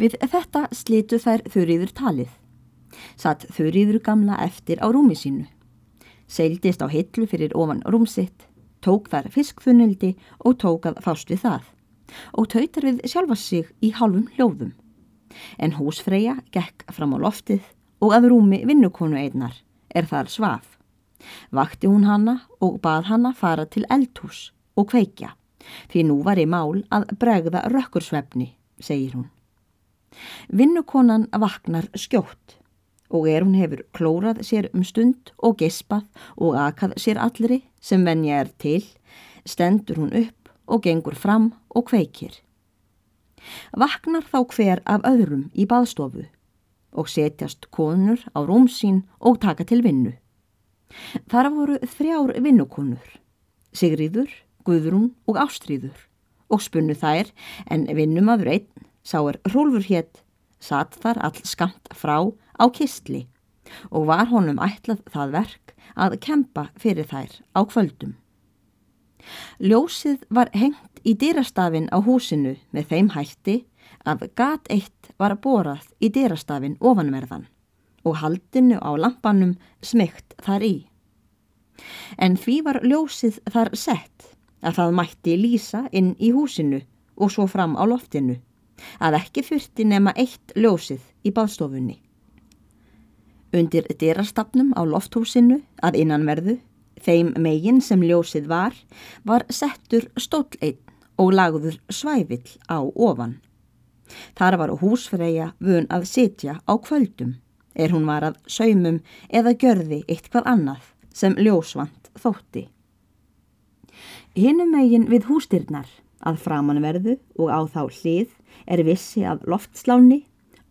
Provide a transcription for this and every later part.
Við þetta slitu þær þurriður talið. Satt þurriður gamla eftir á rúmi sínu. Seildist á hillu fyrir ofan rúmsitt, tók þar fiskfunildi og tók að fást við það og tautar við sjálfa sig í hálfum hljóðum. En húsfreyja gekk fram á loftið og að rúmi vinnukonu einnar er þar svaf. Vakti hún hanna og bað hanna fara til eldhús og kveikja því nú var í mál að bregða rökkursvefni, segir hún. Vinnukonan vaknar skjótt og er hún hefur klórað sér um stund og gespað og akað sér allri sem venja er til, stendur hún upp og gengur fram og kveikir. Vaknar þá hver af öðrum í baðstofu og setjast konur á rúm sín og taka til vinnu. Þar voru þrjár vinnukonur, Sigriður, Guðrún og Ástríður og spunnu þær en vinnumadur einn sá er Rúlfur hétt, satt þar all skamt frá á kistli og var honum ætlað það verk að kempa fyrir þær á kvöldum. Ljósið var hengt í dýrastafin á húsinu með þeim hætti að gat eitt var borað í dýrastafin ofanverðan og haldinu á lampanum smygt þar í. En því var ljósið þar sett að það mætti lýsa inn í húsinu og svo fram á loftinu að ekki þurfti nema eitt ljósið í baðstofunni. Undir dyrastafnum á lofthúsinu að innanverðu, þeim megin sem ljósið var, var settur stóll einn og lagður svævill á ofan. Þar var húsfreyja vun að sitja á kvöldum, er hún var að saumum eða gjörði eitthvað annað sem ljósvant þótti. Hinnum megin við hústyrnar að framanverðu og á þá hlið er vissi af loftsláni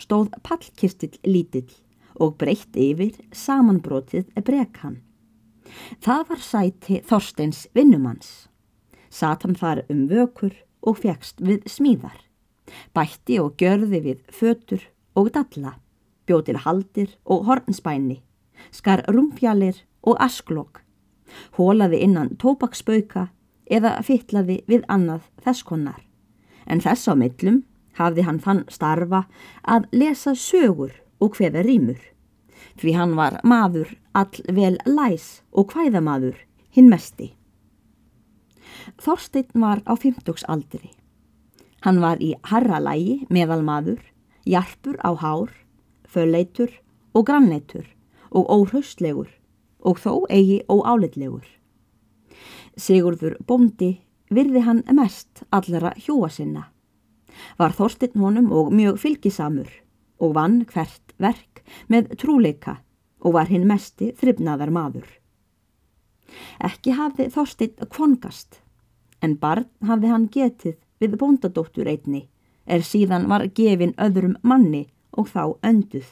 stóð pallkistill lítill og breytt yfir samanbrotið brekkan. Það var sæti Þorsteins vinnumanns. Satan þar um vökur og fegst við smíðar. Bætti og gjörði við fötur og dalla, bjótil haldir og hornspæni, skar rúmfjallir og asklokk, hólaði innan tópaksbauka eða fytlaði við annað þess konar. En þess á millum hafði hann þann starfa að lesa sögur og hveða rýmur. Því hann var maður all vel læs og hvæðamaður hinn mesti. Þorstein var á fymtugsaldri. Hann var í harralægi meðal maður, hjarpur á hár, fölleitur og grannleitur og óhraustlegur og þó eigi óálitlegur. Sigurður bóndi virði hann mest allara hjóa sinna var Þorstinn honum og mjög fylgisamur og vann hvert verk með trúleika og var hinn mesti þryfnaðar maður. Ekki hafði Þorstinn kvongast, en barn hafði hann getið við bóndadóttur einni, er síðan var gefin öðrum manni og þá önduð.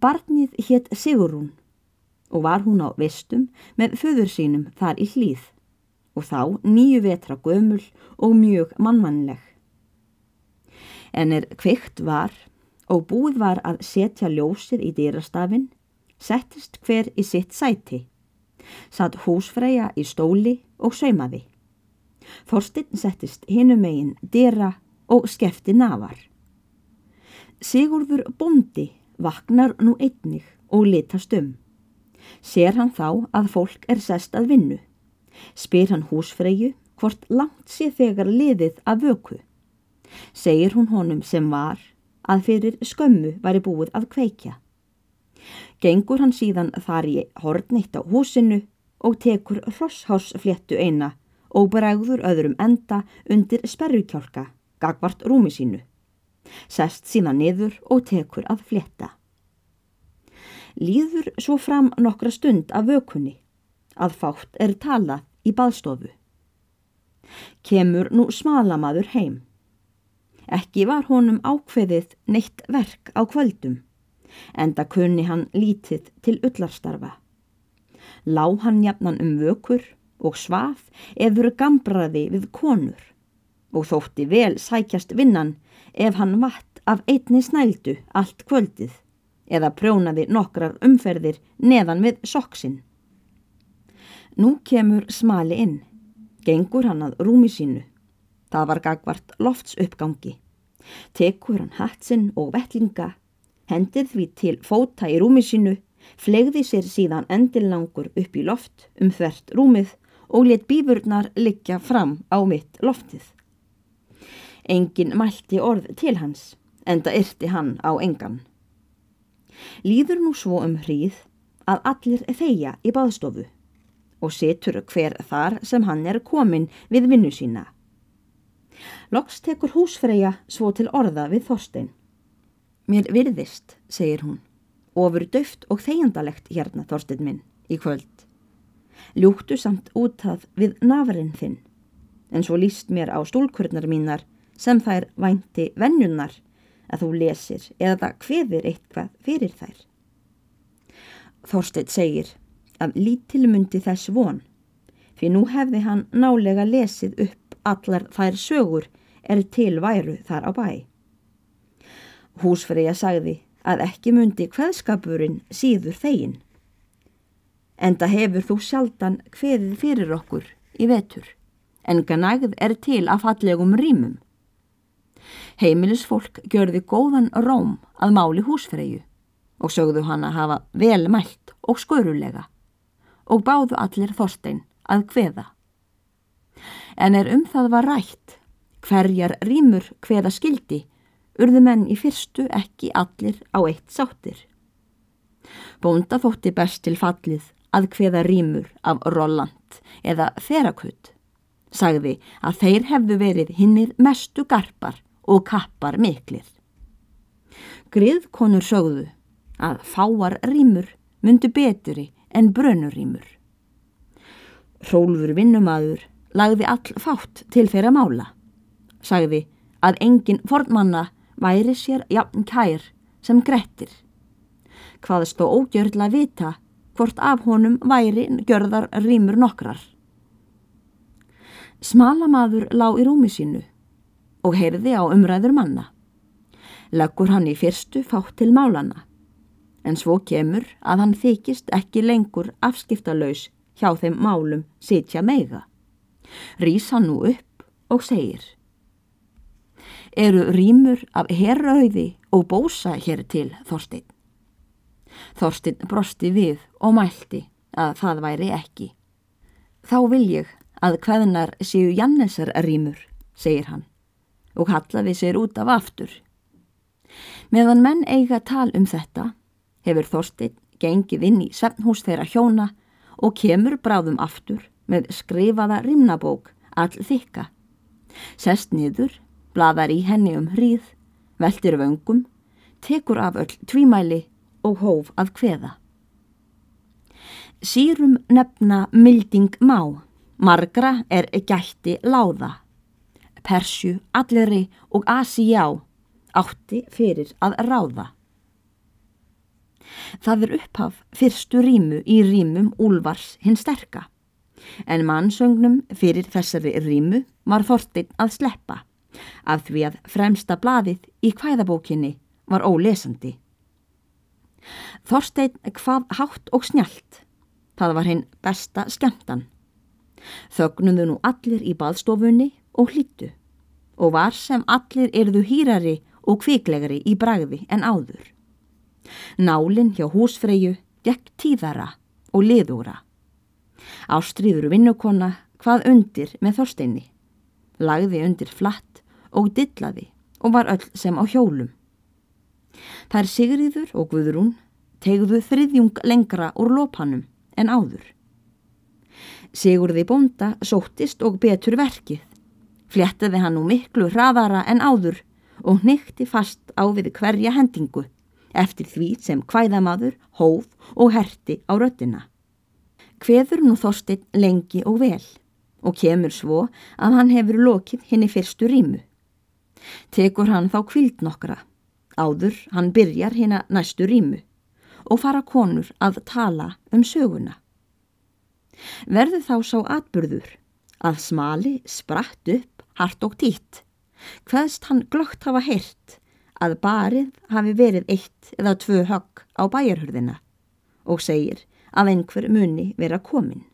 Barnið hétt Sigurún og var hún á vestum með föður sínum þar í hlýð og þá nýju vetra gömul og mjög mannmannleg. En er kveikt var og búið var að setja ljósið í dýrastafinn, settist hver í sitt sæti. Satt húsfreyja í stóli og saumaði. Þorstinn settist hinum megin dýra og skefti nafar. Sigurður bondi vaknar nú einnig og litast um. Ser hann þá að fólk er sest að vinnu. Spyr hann húsfreyju hvort langt sé þegar liðið að vöku. Segir hún honum sem var að fyrir skömmu væri búið að kveikja. Gengur hann síðan þar í hortnitt á húsinu og tekur hrosshásfléttu eina og bregður öðrum enda undir sperrukjálka, gagvart rúmi sínu. Sest síðan niður og tekur að flétta. Líður svo fram nokkra stund af vökunni að fátt er talað í baðstofu. Kemur nú smalamadur heim. Ekki var honum ákveðið neitt verk á kvöldum, enda kunni hann lítið til ullarstarfa. Lá hann jafnan um vökur og svaf efur gambraði við konur og þótti vel sækjast vinnan ef hann vatt af einni snældu allt kvöldið eða prjónaði nokkrar umferðir neðan við soksinn. Nú kemur smali inn, gengur hann að rúmi sínu. Það var gagvart loftsuppgangi Tekur hann hatsinn og vettlinga, hendir því til fóta í rúmi sínu, flegði sér síðan endillangur upp í loft um þvert rúmið og let bífurnar liggja fram á mitt loftið. Engin mælti orð til hans, enda yrti hann á engan. Líður nú svo um hríð að allir þeia í baðstofu og setur hver þar sem hann er komin við vinnu sína. Loks tekur húsfreyja svo til orða við Þorstein. Mér virðist, segir hún, ofur döft og þegjandalegt hérna Þorstein minn í kvöld. Ljúktu samt útað við nafrinn þinn, en svo líst mér á stúlkurnar mínar sem þær vænti vennjunnar að þú lesir eða hveðir eitthvað fyrir þær. Þorstein segir að lítilmundi þess von, fyrir nú hefði hann nálega lesið upp allar þær sögur er til væru þar á bæ. Húsfreyja sagði að ekki mundi hvaðskapurinn síður þegin. Enda hefur þú sjaldan hveðið fyrir okkur í vetur, en ganagð er til að fallegum rýmum. Heimilisfólk gjörði góðan róm að máli húsfreyju og sögðu hann að hafa vel mælt og skörulega og báðu allir Þorstein að hveða. En er um það var rætt hverjar rýmur hveða skildi urðu menn í fyrstu ekki allir á eitt sáttir. Bónda þótti best til fallið að hveða rýmur af Rolland eða Þerakutt. Sagði að þeir hefðu verið hinnir mestu garpar og kappar miklir. Griðkonur sögðu að fáar rýmur myndu beturi en brönurýmur. Rólfur vinnumadur lagði all fátt til þeirra mála. Sagði að engin fornmanna væri sér jafn kær sem grettir. Hvaðst þó ógjörðla vita hvort af honum væri gjörðar rýmur nokkrar. Smalamadur lá í rúmi sínu og heyrði á umræður manna. Leggur hann í fyrstu fátt til málana, en svo kemur að hann þykist ekki lengur afskiptalauðs hjá þeim málum sitja meiga. Rýs hann nú upp og segir Eru rýmur af herrauði og bósa hér til Þorstein? Þorstein brosti við og mælti að það væri ekki. Þá vil ég að hvaðnar séu Jannesar rýmur, segir hann, og hallaði sér út af aftur. Meðan menn eiga tal um þetta, hefur Þorstein gengið inn í svefnhús þeirra hjóna og kemur bráðum aftur með skrifaða rýmnabók all þykka. Sest niður, bladar í henni um hríð, veldir vöngum, tekur af öll tvímæli og hóf að kveða. Sýrum nefna milding má, margra er gætti láða. Persju, alleri og Asíjá átti fyrir að ráða. Það er upphaf fyrstu rímu í rímum Úlvars hinn sterka, en mannsögnum fyrir þessari rímu var þortinn að sleppa, af því að fremsta blaðið í kvæðabókinni var ólesandi. Þorstein hvað hátt og snjált. Það var hinn besta skemmtan. Þögnuðu nú allir í baðstofunni og hlýttu og var sem allir erðu hýrari og kviklegari í bragði en áður. Nálinn hjá húsfreyju gekk tíðara og liðúra. Ástriður vinnukonna hvað undir með Þorsteinni. Lagði undir flatt og dillaði og var öll sem á hjólum. Er Sigriður og Guðrún tegðu þriðjung lengra úr lópanum en áður. Sigurði bónda sóttist og betur verkið. Flettaði hann nú miklu hraðara en áður og nýtti fast á við hverja hendingu eftir því sem hvæðamadur, hóf og herti á röttina. Hveður nú þóstinn lengi og vel og kemur svo að hann hefur lokið henni fyrstu rímu. Tekur hann þá kvild nokkra Áður hann byrjar hérna næstu rímu og fara konur að tala um söguna. Verður þá sá atbyrður að smali spratt upp hart og títt, hvaðst hann glögt hafa heyrt að barið hafi verið eitt eða tvö högg á bæjarhörðina og segir að einhver muni vera komin.